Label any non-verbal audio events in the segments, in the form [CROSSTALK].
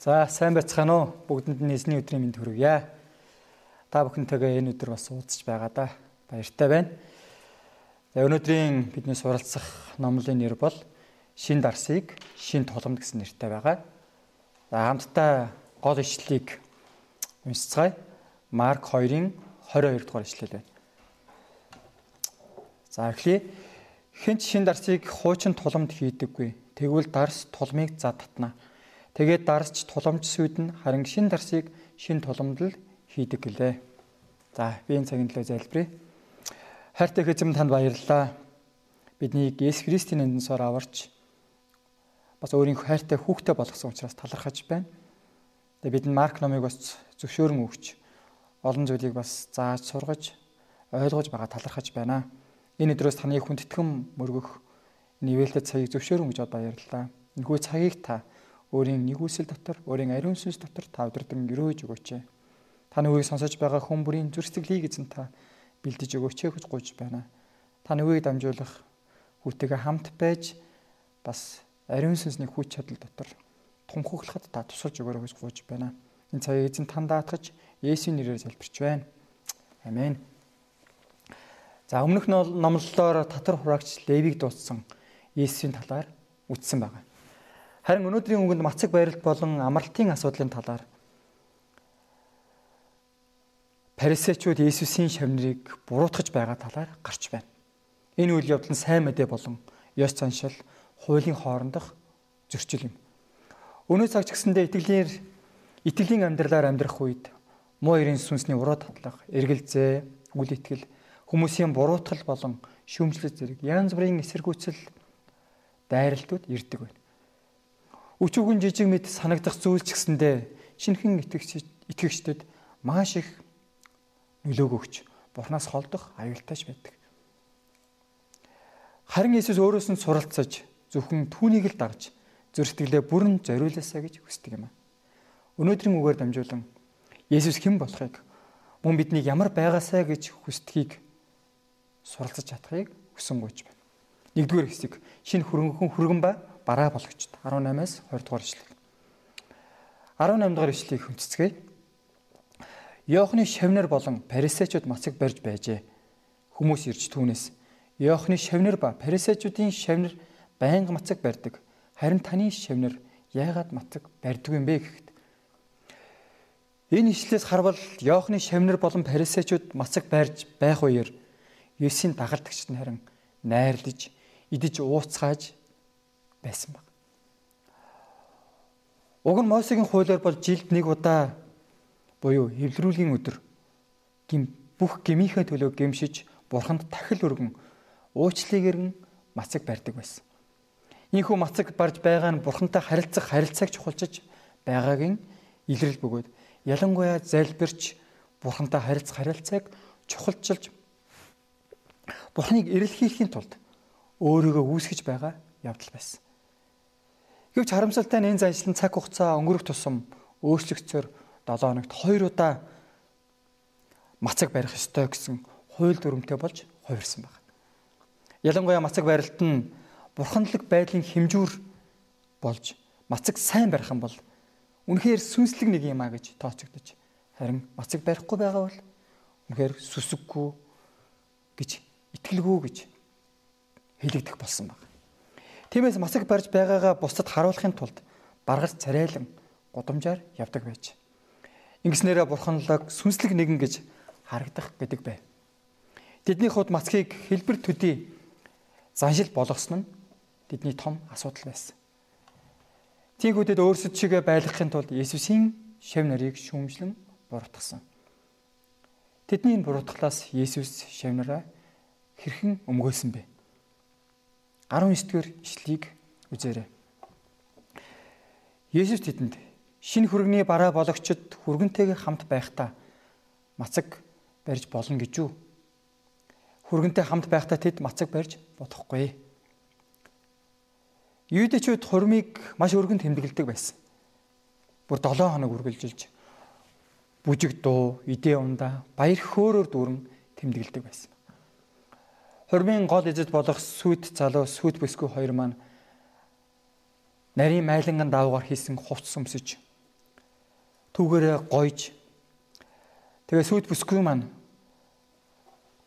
За сайн байцгаана уу? Бүгдэнд нь эзний өдрийн мэнд хүргье. Та бүхэнтэйгээ энэ өдөр бас уулзч байгаа да. Баяртай байна. За өнөөдрийн бидний суралцах номлын нэр бол Шин дарсыг шин толомд гэсэн нэртэй байгаа. За хамтдаа гол ишлэлийг уншицгаая. Марк 2-ын 22 дугаар ишлэл байна. За эхлэе. Хинч шин дарсыг хуучин туламд хийдэггүй. Тэгвэл дарс тулмыг зад татна. Тэгээд дарсч туламж сүйдэн харин шин дарсыг шин туламдл хийдэг гэлээ. За би энэ цагийн төлөө залбирая. Хайртай эзэм танд баярлалаа. Бидний Есүс Христийн нэрээр аварч бас өөрийн хайртай хүүхдээ болгосон учраас талархаж байна. Тэгээ бидэнд Марк номыг бас зөвшөөрөн өгч олон зүйлийг бас зааж сургаж ойлгож байгаа талархаж байна. Энэ өдрөөс таны хүндэтгэн мөргөх нивэлтэд цагийг зөвшөөрөн гэж баярлалаа. Энэхүү цагийг та өөрийн нэгүсэл дотор, өөрийн ариун сүнс дотор та өдөрдөн өрөөж өгөөч. Таны үгийг сонсож байгаа хүн бүрийн зүрсгэлийг эзэн та бэлдэж өгөөч гэж гуйж байна. Таны үгийг дамжуулах хүүтэйгээ хамт байж бас ариун сүнсний хүч чадал дотор тунхаглахад та тусалж өгөөрэй гэж гуйж байна. Энэ цагийг эзэн тань даатгаж Есүсийн нэрээр залбирч байна. Амен. За өмнөх номлолоор татар хураагч Левиг дууссан Есүсийн талаар үздсэн байна. Харин өнөөдрийн үгэнд мацаг байралт болон амралтын асуудлын талаар Парисечууд Иесусийн шавнырыг буруутгаж байгаа талаар гарч байна. Энэ үйл явдал нь сайн мэдээ болон ёс заншил, хуулийн хоорондох зөрчил юм. Өнөө цагч гэсэндээ итгэлийн итгэлийн амьдралаар амьдрах үед муу эрийн сүнсний уруу татлах, эргэлзээ, үл итгэл, хүмүүсийн буруутгал болон шүүмжлэл зэрэг янз бүрийн эсэргүүцэл дайралтууд ирдэг байна. Өчүүгэн жижиг мэд санагдах зүйл ч гэсэндээ шинхэн итгэгч итгэгчдэд маш их нөлөөг өгч Бурханаас холдох аюултайч байдаг. Харин Иесус өөрөөс нь суралцаж зөвхөн түүнийг л дагж зөрсдгэлээ бүрэн зориулаасаа гэж хүсдэг юм. Өнөөдрийн үгээр дамжуулан Есүс хэн болохыг мөн биднийг ямар байгаасаа гэж хүсдгийг суралцаж чадахыг хүсэн гойж байна. Нэгдүгээр хэсэг шинэ хөрөнгөн хүргэн ба бараа болгочд 18-аас 20 дугаар ишлэг. 18 дугаар ишлэгийг хүндэцгээе. Йоохны шавнар болон парисечууд мацаг барьж байжээ. Хүмүүс ирж түүнээс Йоохны шавнар ба парисечуудын шавнар байнга мацаг барьдаг. Харин таны шавнар яагаад мацаг барьдаг юм бэ гэхэд Энэ ишлээс харвал Йоохны шавнар болон парисечууд мацаг барьж байх үеэр Есүсийн дагалдагчд нь харин найрлаж, идэж ууцгааж байсан баг. Уг нь Мосегийн хуулиар бол жилд нэг удаа буюу эвлэрүүлгийн өдөр гим бүх гмийнхээ төлөө гимшиж бурханд тахил өргөн уучлалыгэр нь мацаг барьдаг байсан. Ийхүү мацаг барж байгаа нь бурхантай харилцах харилцааг чухалчиж байгаагийн илрэл бөгөөд ялангуяа залбирч бурхантай харилцах харилцааг чухалчилж бурхныг эрэлхийлэхийн тулд өөрийгөө үүсгэж байгаа явдал байсан. Гэвч харамсалтай нь энэ заншлан цаг хугацаа өнгөрөх тусам өөрчлөгцөөр 7 хоногт 2 удаа мацаг барих ёстой гэсэн хууль дүрмтэй болж хувирсан байна. Ялангуяа мацаг барилт нь бурханлаг байдлын хэмжүүр болж мацаг сайн барих юм бол үнэхээр сүнслэг нэг юм а гэж тооцогдож харин мацаг барихгүй байгаа бол үнэхээр сүсэггүй гэж итгэлгүй гэж хэлэгдэх болсон байна. Тиймээс масаг барьж байгаагаа бусдад харуулахын тулд баргаж царайлан гудамжаар явдаг байж. Ингэснээрээ бурханлаг сүнслэг нэгэн гэж харагдах гэдэг бай. Тэдний хувьд мацгийг хэлбэр төдий заншил болгосон нь тэдний том асуудал байсан. Тийгүүдэд өөрсөд чигээ байлгахын тулд Есүсийн шав нарыг шүүмжлэн буруутгасан. Тэдний энэ буруутгалаас Есүс шав нараа хэрхэн өмгөөсөн бэ? 19 дэх ишлийг үзээрэй. Есүс тэдэнд шинэ хүргэний бараа бологчд хүргэнтэйгээ хамт байхдаа мацаг барьж болно гэж үү? Хүргэнтэй хамт байхдаа тэд мацаг барьж бодохгүй. Юудэчүүд хурмыг маш өргөн тэмдэглэдэг байсан. Бүр 7 хоног үргэлжилж бүжиг дуу, идэ ундаа, баяр хөөрөөр дүүрэн тэмдэглэдэг байсан. Хурмын гол эзэд болох сүт залуу сүт бүсгүй хоёр маань нарийн майланган даавгаар хийсэн хувц сүмсэж түүгээрээ гойж тэгээ сүйт бүсгүй маань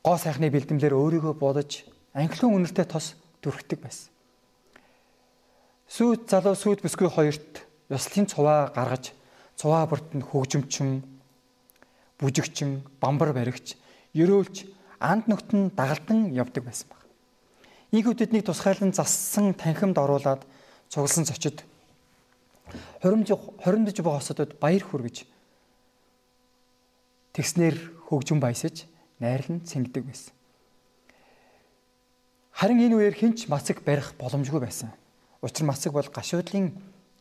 гоо сайхны бэлдэмлэр өөрийгөө бодож анхлын үнэртэй тос дүрхдэг байсан. Сүйт залуу сүйт бүсгүй хоёрт ёслолын цуваа гаргаж цуваа бүрт нь хөгжимчин бүжигчин бамбар баригч ерөөлч анд нь дагалдан явдаг байсан баг. Ийхүү тэднийг тусгайлан зассан танхимд оруулаад цугласан зочид Хоримж хоримдж байгаа хосодод баяр хүргэж тэгснэр хөгжим баясаж найрлан цэнгдэг байсан. Харин энэ үеэр хинч мацаг барих боломжгүй байсан. Учир мацаг бол гашуудлын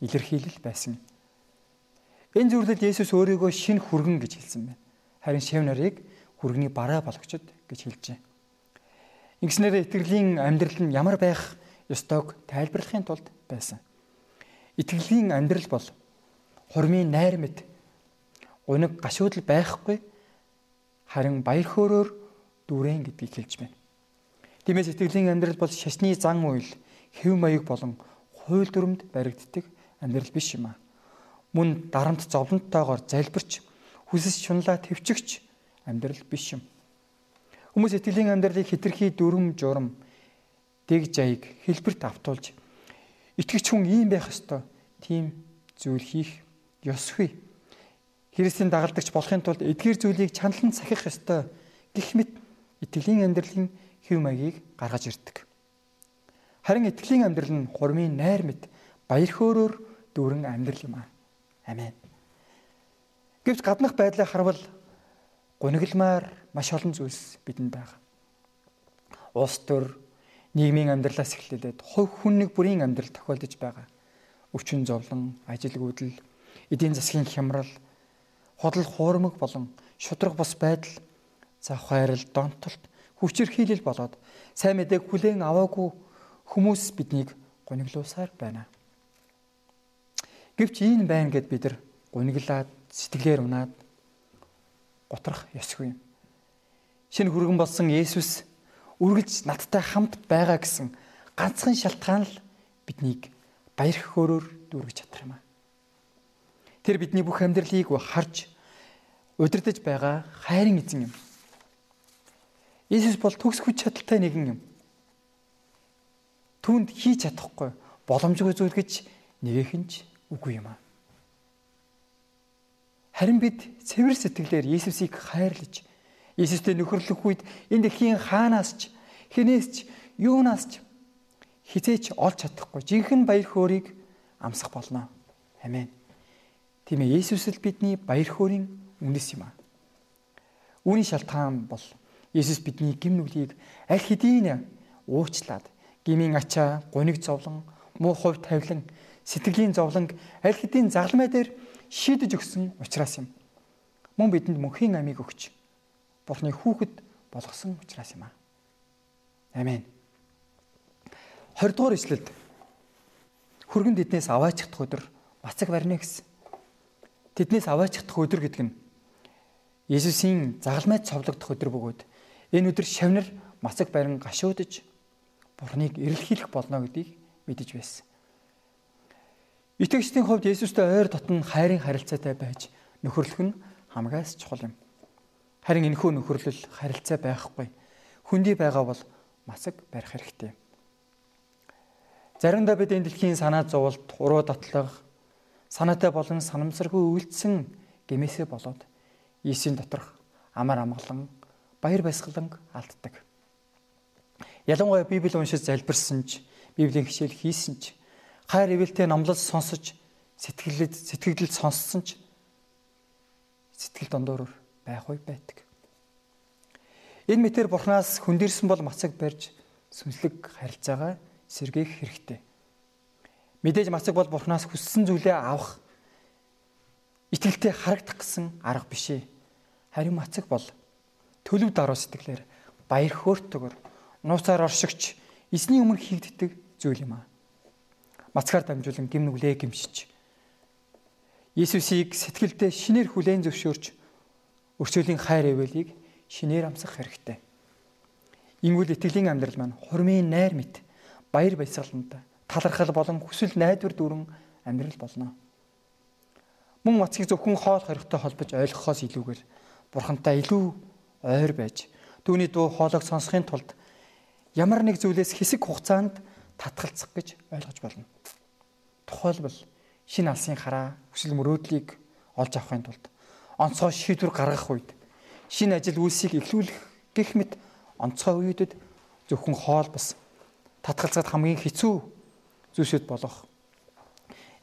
илэрхийлэл байсан. Энэ зөвлөлд Есүс өөрийгөө шин хүргэн гэж хэлсэн байна. Харин шив нарыг хүргэний бараа болгочод гэж хэлжээ. Ингэснээр итгэлийн амьдрал нь ямар байх ёстойг тайлбарлахын тулд байсан. Итгэлийн амьдрал бол хурмын найр мэд гуниг гашуудал байхгүй харин баяр хөөрөөр дүрэн гэдгийг хэлж байна. Тиймээс итгэлийн амьдрал бол шашны зан үйл, хэв маяг болон хууль дүрмд баригддаг амьдрал биш юм аа. Мөн дарамт зовлонтойгоор залбирч хүсэж шунлаа төвчгч амьдрал биш юм. Хүмүүс итгэлийн амьдралыг хитрхи дүрм журам дэг жаяг хэлбэрт автуулж Итгэж хүн ийм байх ёстой. Тийм зүйл хийх ёсгүй. Христийн дагалдагч болохын тулд эдгээр зүйлийг чандлан сахих ёстой. Гэх мэт итгэлийн амьдралын хэв маягийг гаргаж ирдэг. Харин итгэлийн амьдрал нь хурмын найр мэд баяр хөөрөөр дүүрэн амьдрал юм аа. Амен. Гэвч гаднах байдлаа харвал гуниглмаар маш олон зүйлс бидэнд байгаа. Улс төр, нийгмийн амьдралаас эхлээд хувь хүн нэг бүрийн амьдрал тохиолдож байгаа. Өвчин зовлон, ажилгүйдэл, эдийн засгийн хямрал, хотлол хуурмаг болон шудраг бус байдал, завх хайрал, донтолт, хүчирхийлэл болоод сайн мэдээг хүлээн аваагүй хүмүүс биднийг гониглуусаар байна. Гэвч ийм байна гэд бид нар гониглаад сэтгэлээр унаад готрох ёсгүй юм. Шинэ хүргэн болсон Есүс үргэлж надтай хамт байгаа гэсэн ганцхан шалтгаан л биднийг баяр хөөрөөр дүүргэж чадах юм аа. Тэр бидний бүх амьдралыг харж удирдах байгаа хайрын эзэн юм. Иесус бол төгс хүч чадалтай нэгэн юм. Түүнд хийж чадахгүй боломжгүй зүйл гэж нэгэхэн ч үгүй юм аа. Харин бид цэвэр сэтгэлээр Иесусыг хайрлаж Иесустэй нөхөрлөх үед энэ дэлхийн хаанаас ч хинээс ч юунаас ч хизээч олж чадахгүй жинхэнэ баяр хөөргийг амсах болно. Амен. Тийм ээ Иесус л бидний баяр хөөрийн үнэс юм аа. Үүний шалтгаан бол Иесус бидний гим нүглийг аль хэдийн уучлаад гмийн ачаа, гуниг зовлон, муу хувь тавилан, сэтгэлийн зовлонг аль хэдийн загламай дээр шийдэж өгсөн учраас юм. Мөн бидэнд мөнхийн амийг өгч Бурхны хүүхэд болгосон учраас юм аа. Амен. 20 дугаар ишлэлд хөргөн тэднээс аваачихдах өдөр бацаг барьна гэсэн. Тэднээс аваачихдах өдөр гэдэг нь Есүсийн загалмайд цовлогдох өдөр бөгөөд энэ өдөр шавнар мацаг барин гашуудж Бурхныг эрэлхийлэх болно гэдгийг мэдэж байсан. Итгэгчдийн хувьд Есүстэй ойр дотн хайрын харилцаатай байж нөхөрлөх нь хамгаас чухал юм. Харин энэхүү нөхөрлөл харилцаа байхгүй. Хүндий байгаа бол масаг барих хэрэгтэй. Заримдаа бид энэ дэлхийн санаа зовлт, уруу татлах, санаатай болон санамсаргүй үйлдсэн гэмээсээ болоод Иесийн доторх амар амгалан, баяр баясгалан алддаг. Ялангуяа Библи уншиж залбирсан ч, Библийн хичээл хийсэн ч, хайр ивэлтэй номлол сонсож, сэтгэлд сэтгэгдэл сонссон ч сэтгэл дондор байх үе байдаг. Энэ мэтэр Бурханаас хөндөрсөн бол мацаг барьж сүнслэг харилцаагаа сэргээх хэрэгтэй. Мэдээж мацаг бол Бурханаас хүссэн зүйлээ авах итгэлтэй харагдах гэсэн арга биш ээ. Харин мацаг бол төлөв даруй сэтгэлээр баяр хөөртэйгээр нууцаар оршигч эзний өмнө хийгддэг зүйл юм аа. Мацгаар дамжуулан гим нүглээ гимшиж Есүсийг сэтгэлдээ шинээр хүлээн зөвшөөрч өршөөлийн хайр эвэлийг шинээр амсах хэрэгтэй. Ингүүл итгэлийн амьдрал маань хурмын найр мэт баяр баясгалантай талархал болон хүсэл найдвар дүүрэн амьдрал болно. Мөн мацгийг зөвхөн хоол хоригтой холбож ойлгохоос илүүгээр бурхантай илүү ойр байж түүний дуу хоолойг сонсохын тулд ямар нэг зүйлээс хэсэг хугацаанд татгалзах гэж ойлгож болно. Тухайлбал шинэ алсын хараа хүсэл мөрөөдлийг олж авахын тулд онцгой шийдвэр гаргах үед шинэ ажил үйлсийг эхлүүлэх гэх мэт онцгой үедэд зөвхөн хоол бас татгалзахад хамгийн хэцүү зүйлсүүд болох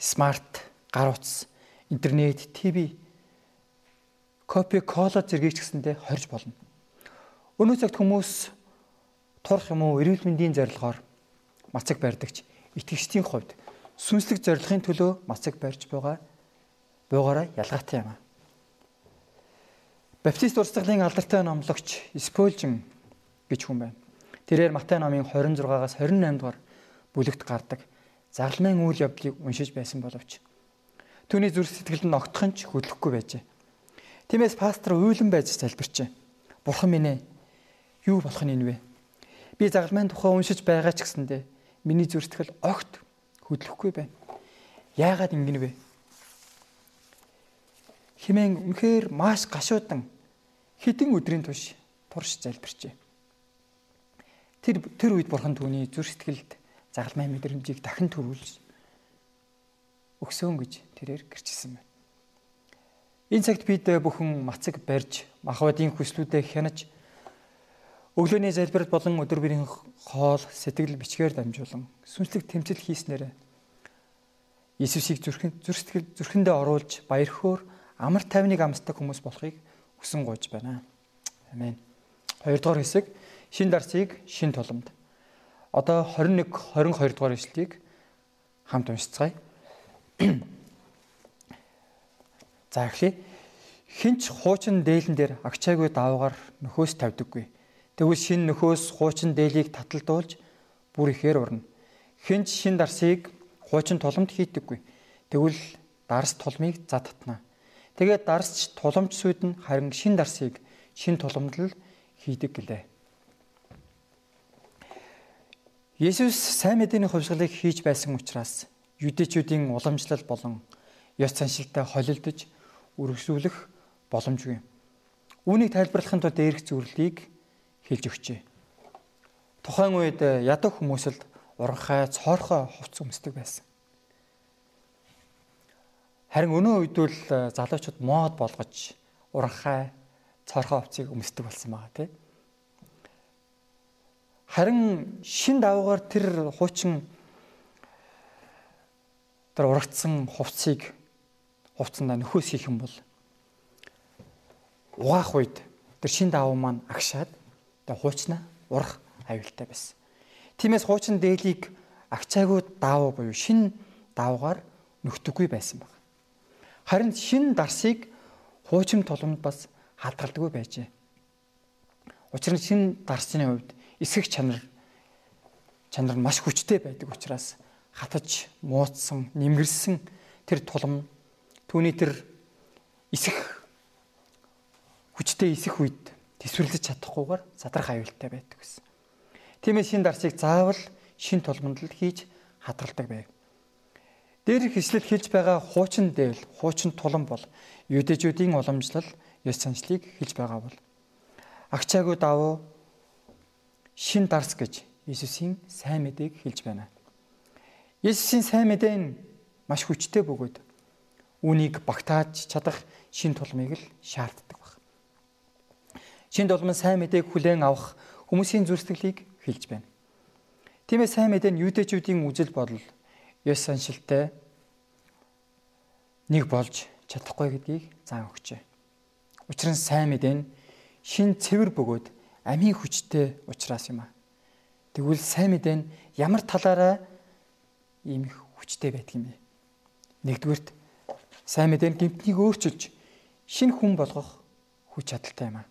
смарт гар утас интернет, ТV, кофе, кола зэргийг ч гэсэндээ хорж болно. Өнөө цагт хүмүүс турах юм уу, эрүүл мэндийн зорилгоор мацаг барьдагч итгэгчдийн хувьд сүнслэг зорилгын төлөө мацаг барьж байгаа буйгаараа ялгаатай юм аа. Баптист урсгалын алдартай номлогч Спольжин гэж хүн байна. Тэрээр Матай номын 26-аас 28 дугаар бүлэгт гардаг загламын үйл явдлыг уншиж байсан боловч Түүний зүрх сэтгэл нь огтхон ч хөдлөхгүй байжээ. Тиймээс пастор уйлан байж залбирчээ. Бурхан минь ээ юу болох нь вэ? Би загалмайн тухай уншиж байгаа ч гэсэндэ миний зүрх сэтгэл огт хөдлөхгүй байна. Яагаад ингэнэ вэ? Химэн үнэхээр маш гашуудан хідэн өдрийн туш турш залбирчээ. Тэр тэр үед бурхан түүний зүрх сэтгэлд загалмай мэдрэмжийг дахин төрүүлж өгсөөн гэж тэрээр гэрчилсэн байна. Энэ цагт бид бүхэн мацаг барьж, махбодын хүслүүдэд хянаж өглөөний залбирал болон өдөр бүрийн хоол, сэтгэл бичгээр дамжуулан сүнслэг тэмцэл хийснээр Иесусыг зүрхэн зүрхтгэл зүрхэндээ оруулж баяр хөөр амар тайвныг амсдаг хүмүүс болохыг хүсэн гуйж байна. Амен. Хоёрдугаар хэсэг шин дарсыг шин туламд. Одоо 21 22 дугаар ишлэлийг хамт уншицгаая. [CLEARS THROAT] За эхлэе. Хинч хуучин дээлэн дээр агчаагүй даваагаар нөхөөс тавьдаггүй. Тэгвэл шин нөхөөс хуучин дээлийг таталдуулж бүр ихээр урна. Хинч шин дарсыг хуучин туламд хийдэггүй. Тэгвэл дарс тулмыг зад татна. Тэгээд дарсч туламж сүйд нь харин шин дарсыг шин туламдл хийдэг гэлээ. Есүс сайн мэдээний хувьсгалыг хийж байсан учраас юдэчүүдийн уламжлал болон ёс заншилтай холилдож үргэлжлүүлэх боломжгүй. Үүнийг тайлбарлахын тулд дээрх зөвлөлийг хэлж өгчээ. Тухайн үед ядуу хүмүүсэлд уранхай цоорхой хувц өмсдөг байсан. Харин өнөө үед бол залуучууд мод болгож уранхай цоорхой хувцыг өмсдөг болсон байгаа тийм. Харин шин даваагаар тэр хуучин тэр урагдсан хувцсыг хувцсандаа нөхөөс хийх юм бол угаах үед тэр шин даваа маань агшаад тэр хуучнаа урах аюултай байсан. Тиймээс хуучин дээлийг агчаагүй даваа буюу шин даваагаар нөхдөггүй байсан баг. Харин шин дарсыг хуучин туламд бас хадгалдаггүй байжээ. Учир нь шин дарсны хувьд эсэх чанар чанар нь маш хүчтэй байдаг учраас хатаж муудсан, нэмгэрсэн тэр тулам түүний тэр эсэх хүчтэй эсэх үед төсвөрлөж чадахгүйгээр задрах аюултай байдаг гэсэн. Тиймээс шин дарсыг заавал шин тулмандал хийж хадгалдаг байв. Дээрх хэслэл хэлж байгаа хуучин дэвэл, хуучин тулам бол юдэжүүдийн уламжлал, ёс заншлыг хэлж байгаа бол агчаагүй давуу шин дарс гэж Иесусийн сайн мэдээг хэлж байна. Есүсийн сайн мэдээ нь маш хүчтэй бөгөөд үүнийг багтааж чадах шин тулмыг л шаарддаг баг. Шин тулмын сайн мэдээг хүлээн авах хүмүүсийн зүрсгэлийг хэлж байна. Тиймээс сайн мэдээ нь юудэчүүдийн үжил бодол ёс саншилтай нэг болж чадахгүй гэдгийг заан өгчээ. Учир нь сайн мэдээ нь шин цэвэр бөгөөд амийн хүчтэй учраас юм а. Тэгвэл сайн мэдээ нь ямар талаараа ийм их хүчтэй байдаг юм бэ? Нэгдүгürt сайн мэдээ нь гимтнийг өөрчилж шинэ хүн болгох хүч чадалтай юм аа.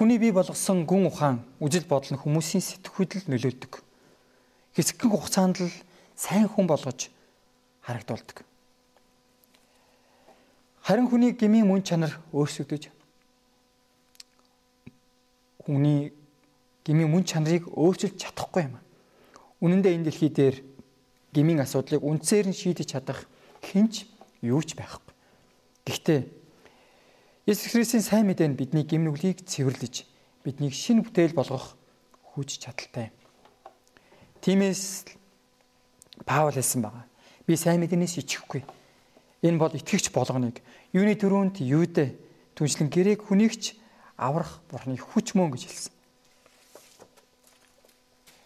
Хүний бий болгосон гүн ухаан, үжил бодол нь хүмүүсийн сэтгхүйдэл нөлөөлдөг. Хэсэгхэн хугацаанд л сайн хүн болгож харагдуулдаг. Харин хүний гмийн мөн чанар өөрсгдөж хүний гмийн мөн чанарыг өөрчилж чадахгүй юм. Үнэн дээр энэ дэлхий дээр гмийн асуудлыг үндсээр нь шийдэж чадах хинч юу ч байхгүй. Гэхдээ Есүс Христосийн сайн мэдээ нь бидний гимнүглийг цэвэрлэж биднийг шинэ бүтээл болгох хүч чадaltaй. Тимээс Паул хэлсэн байгаа. Би сайн мэдээнээс ичихгүй. Энэ бол итгэгч болгоныг юуны төрөнд юудэ түншлэн гэрээг хүнийгч аврах бурхны хүч мөн гэж хэлсэн.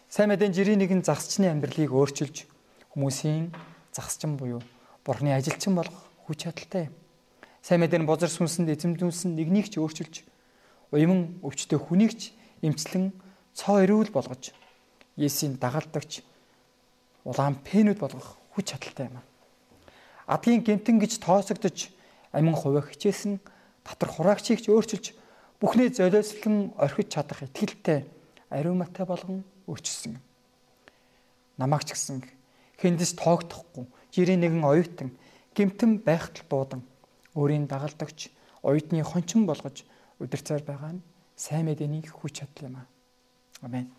Сайн мэдэн жирийн нэгэн загсчны амьдралыг өөрчилж хүмүүсийн загсчин буюу бурхны ажилчин болгох хүч чадалтай юм. Сайн мэдэн бозар сүнсэнд эзэмдүүлсэн нэгнийг ч өөрчилж уйман өвчтөе хүнийг ч эмчлэн цоо эрүүл болгож Есүсийн дагалдагч улаан пенүүд болгох хүч чадалтай юм. Адгийн гемтэн гэж тоосогдож амин хуваа хичээсэн татар хураагчийг ч өөрчилж бүхний золиослон орхиж чадах итгэлтэй ариуматай болгон өөрчилсөн. Намаагч гисэн хиндэж тоогдохгүй жирийн нэгэн оюутан гимтэн байхтал дуудан өөрийн дагалдагч оюутны хончин болгож удирцаар байгаа нь сайн мэдээний хүч чадал юм аа. Амен.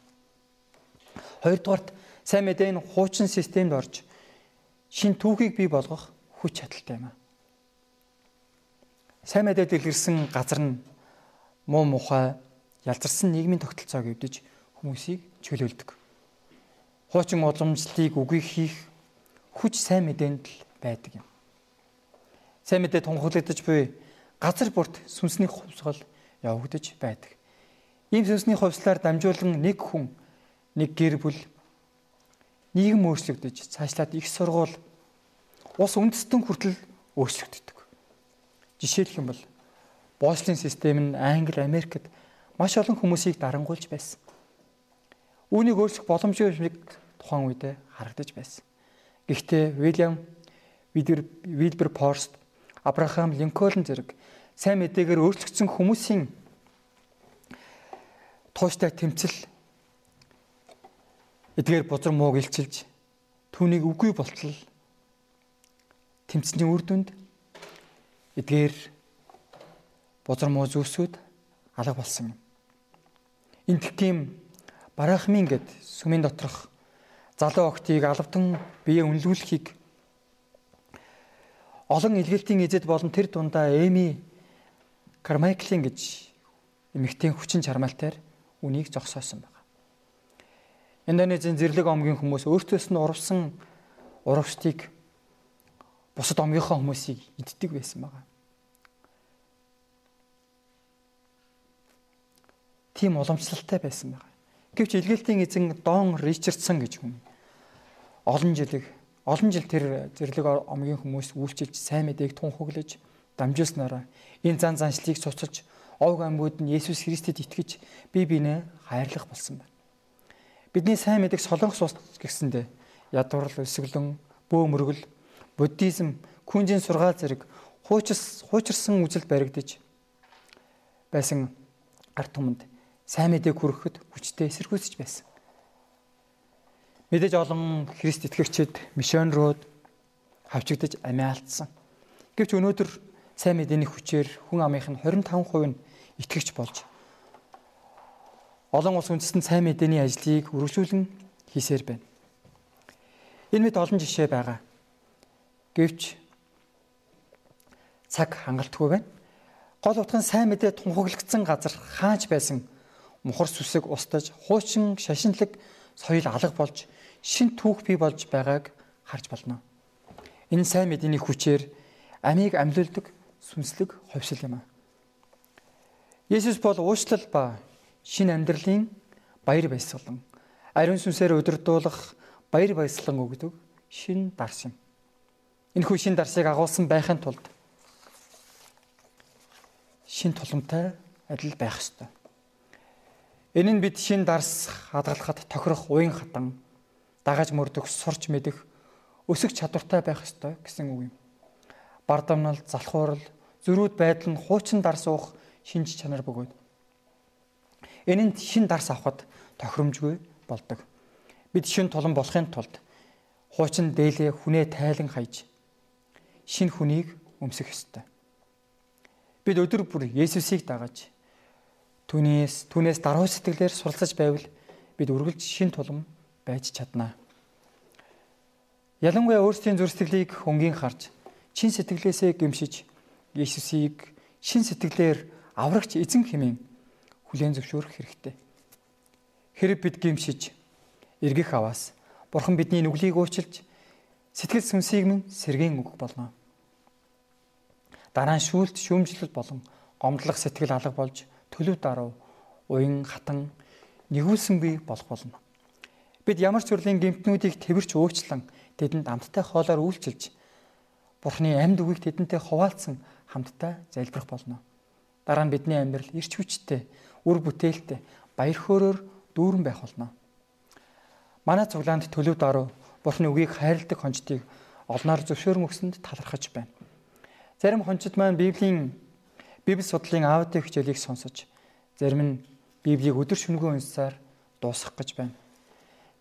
Хоёрдугаарт сайн мэдээ нь хуучин системд орж шин түүхийг бий болгох хүч чадалтай юм аа. Сайн мэдээ дэлгэрсэн газар нь муу мухай ялзарсан нийгмийн тогтолцоог эвдэж хүмүүсийг чөлөөлдөг. Хуучин уламжлалыг үгүй хийх хүч сайн мэдээнд л байдаг юм. Сайн мэдээ тунхаглагдаж буй газар бүрт сүнсний хувьсгал явагдаж байдаг. Ийм сүнсний хувьслаар дамжуулан нэг хүн, нэг гэр бүл нийгэм өөрчлөгдөж цаашлаад их сургууль ус үндэстэн хүртэл өөрчлөгддөг. Жишээлх юм бол боочлын систем нь Англи, Америкт маш олон хүмүүсийг дарангуйлж байсан. Үүнийг өөрчлөх боломжгүй шиг тухайн үедээ харагдаж байсан. Гэхдээ Уильям Вилбер Порст, Абрахам Линкольн зэрэг сайн мэдээгээр өөрчлөгдсөн хүмүүсийн тууштай тэмцэл эдгээр бузар мууг илчилж түүнийг үгүй болтол тэмцэний үр дүнд эдгээр бузар муу зүсүүд алга болсон юм. Энд тийм Барахмин гэд сүмийн доторх залуу охтыг алавдан бие үнэлүүлэхийг олон илгээлтийн эзэд болон тэр дундаа Эми Кармайклин гэж эмэгтэй хүчин чармаалтайр үнийг зогсоосон байна. Индонезийн зэрлэг омгийн хүмүүс өөртөөс нь урвсан урагшдыг бусад омгийнхоо хүмүүсийг иддэг байсан байна. Тийм уламжлалтай байсан байна. Гэвч илгээлтийн эзэн Дон Ричардсон гэж хүн олон жилиг олон жил тэр зэрлэг омгийн хүмүүс үйлчилж сайн мэдээг тунхаглаж дамжуулснараа энэ зан заншлыг цуцалж овг амьгууд нь Есүс Христэд итгэж бие биенээ хайрлах болсон байна. Бидний сайн мэдээг солонгос ус гэсэндэ ядуурл өсөглөн бөө мөргөл буддизм күнжийн сургаал зэрэг хуучс хуучирсан үзэл баригдаж байсан арт түмэнд сайн мэдээг хүргэхэд хүчтэй эсэргүүцэж байсан. Мэдээж олон Христ итгэгчид мишонерууд хавчигдаж амиа алдсан. Гэвч өнөөдөр сайн мэдээний хүчээр хүн амынх нь 25% нь итгэгч болж олон улс үндэстэн сайн мэдээний ажлыг үргэлжлүүлэн хийсээр байна. Энэ мэд олон жишээ байгаа. Гэвч цаг хангалтгүй байна. Гол утга нь сайн мэдээ тунхаглагдсан газар хаач байсан мухар сүсэг устж хуучин шашинлаг соёл алга болж шин түүх бий болж байгааг харж болно. Энэ сайн мэдээний хүчээр амийг амьлуулдаг сүнслэг ховшил юм аа. Есүс бол уучлал ба шин амьдралын баяр баясгалан ариун сүнсээр удирдуулах баяр баясгалан өгдөг шин дарс юм. Энэхүү шин дарсыг агуулсан байхын тулд шин туламтай адил байх ёстой. Энэ нь бид шин дарс хадгалахад тохирох уян хатан дагаж мөрдөх сурч мэдэх өсөх чадвартай байх ёстой гэсэн үг юм. Бардамнал, залхуурал, зөрүүд байдал нь хуучин дарс уух шинж чанар бөгөөд. Энэ нь шин дарс авахд тохиромжгүй болдог. Бид шин тулан болохын тулд хуучин дээлээ хүнээ тайлан хайж шин хүнийг өмсөх ёстой. Бид өдөр бүр Есүсийг дагаж Түүнээс түүнээс даруй сэтгэлээр суралцаж байвал бид үргэлж шин тулам байж чаднаа. ялангуяа өөрсдийн зүр сэтгэлийг хөнгийн харж чин сэтгэлээсээ гимшиж Иесусыг шин сэтгэлээр аврагч эзэн хэмээн хүлээн зөвшөөрөх хэрэгтэй. Хэрэг бид гимшиж эргэх аваас Бурхан бидний нүглийг уучилж сэтгэл сүнсийг минь сэргийн өгөх болно. Дараа нь шүүлт шүүмжлэл болон гомдлох сэтгэл алга болж төлөв даруй уян хатан нэгүүлсэн бий болох болно. Бид ямар ч төрлийн гэмтнүүдийг тэрч уучлан тэдэнд амттай хоолоор үйлчилж Бурхны амьд үгийг тэдэнтэй хуваалцсан хамтдаа залбирах болно. Дараа нь бидний амьдрал эрч хүчтэй, үр бүтээлтэй, баяр хөөрөөр дүүрэн байх болно. Манай цуглаанд төлөв дороо Бурхны үгийг хайрладаг хончдыг олноор зөвшөөрөн өгсөнд талархаж байна. Зарим хончид маань Библийн Библи судлалын аудио хичээлийг сонсож, зарим нь Библийг өдөр шөнөгүй уншсаар дуусгах гэж байна.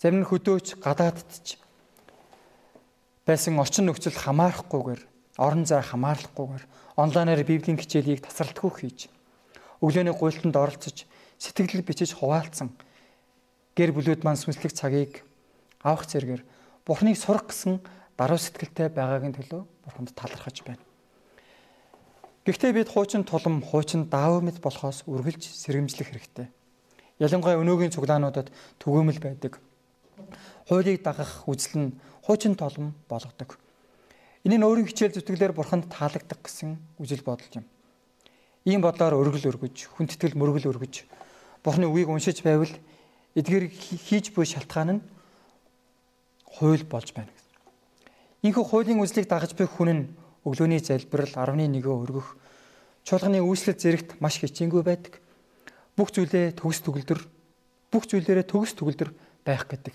Зарим нь хөдөөч гадааддч байсан орчин нөхцөл хамаарахгүйгээр, орон зай хамаарлахгүйгээр онлайнаар Библийн хичээлийг тасралтгүй хийж, өглөөний гуйлтанд оролцож, сэтгэлд бичиж хуваалцсан гэр бүлүүд маань сүнслэг цагийг авах зэргээр Бурхныг сурах гэсэн даруй сэтгэлтэй байгаагийн төлөө Бурханд талархаж байна. Гэхдээ бид хуучин тулам, хуучин даав мэд болохоос үргэлж сэргэмжлэх хэрэгтэй. Ялангуяа өнөөгийн цуглаануудад түгээмэл байдаг. Хуулийг дагах үзэл нь хуучин толом болгодог. Энэ нь өөрийн хичээл зүтгэлээр бурханд таалагдах гэсэн үжил бодол юм. Ийм бодлоор өргөл өргөж, хүндэтгэл мөргөл өргөж, бурхны үгийг уншиж байвал эдгээр хийж буй шалтгаан нь хууль болж байна гэсэн. Инхүү хуулийн үзлийг дагаж буй хүн нь өглөөний залбирал 11-өө өргөх чуулганы үйлчлэл зэрэгт маш хичээнгүй байдаг. Бүх зүйлээ төгс төгөлдөр бүх зүйлээрээ төгс төгөлдөр байх гэдэг.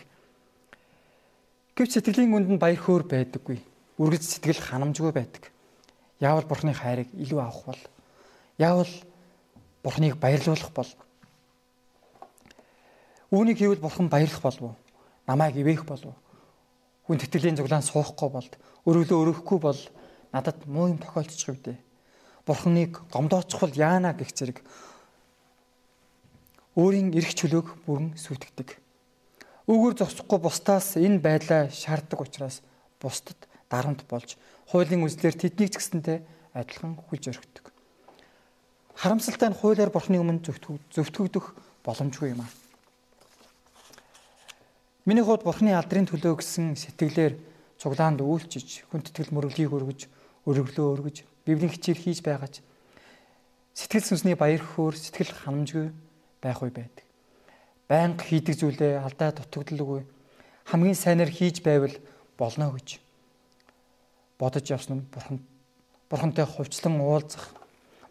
Гэвч сэтгэлийн үнд нь баяр хөөр байдаггүй. Үргэлж сэтгэл ханамжгүй байдаг. Яавал бурхны хайрыг илүү авах бол яавал бурхныг баярлуулах бол үүнийг хийвэл бурхан баярлах болов уу? Намайг ивээх болов уу? Хүн тэтгэлийн зуглаан суухгүй бол өрөглөө өрөхгүй бол надад муу юм тохиолдчих үедээ. Бурхныг гомдооцох бол яана гэх зэрэг өөрийн эрх чөлөөг бүрэн сүйтгэдэг. Үүгээр зогсохгүй бусдаас энэ байдлаа шаарддаг учраас бусдад дарамт болж хуулийн үзлэр тэднийг ч гэсэнтэй адилхан хүлж өргөдөг. Харамсалтай нь хуулиар бурхны өмнө зөвтгөгдөх боломжгүй юм аа. Миний хувьд бурхны алдрын төлөө гэсэн сэтгэлээр цуглаанд үйлчиж, хүндэтгэл мөрөглийг өргөж, өргөлөө өргөж, библийн хичээл хийж байгаач сэтгэл сүнсний баяр хөөр, сэтгэл ханамжгүй байх үе байдаг. Байнга хийдэг зүйлээ алдаа дутагдалгүй хамгийн сайнаар хийж байвал болно гэж бодож явсан нь бурхан бурхантай хувьчлан уулзах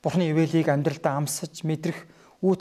бурхны ивэлийг амьдралдаа амсаж мэдрэх үүд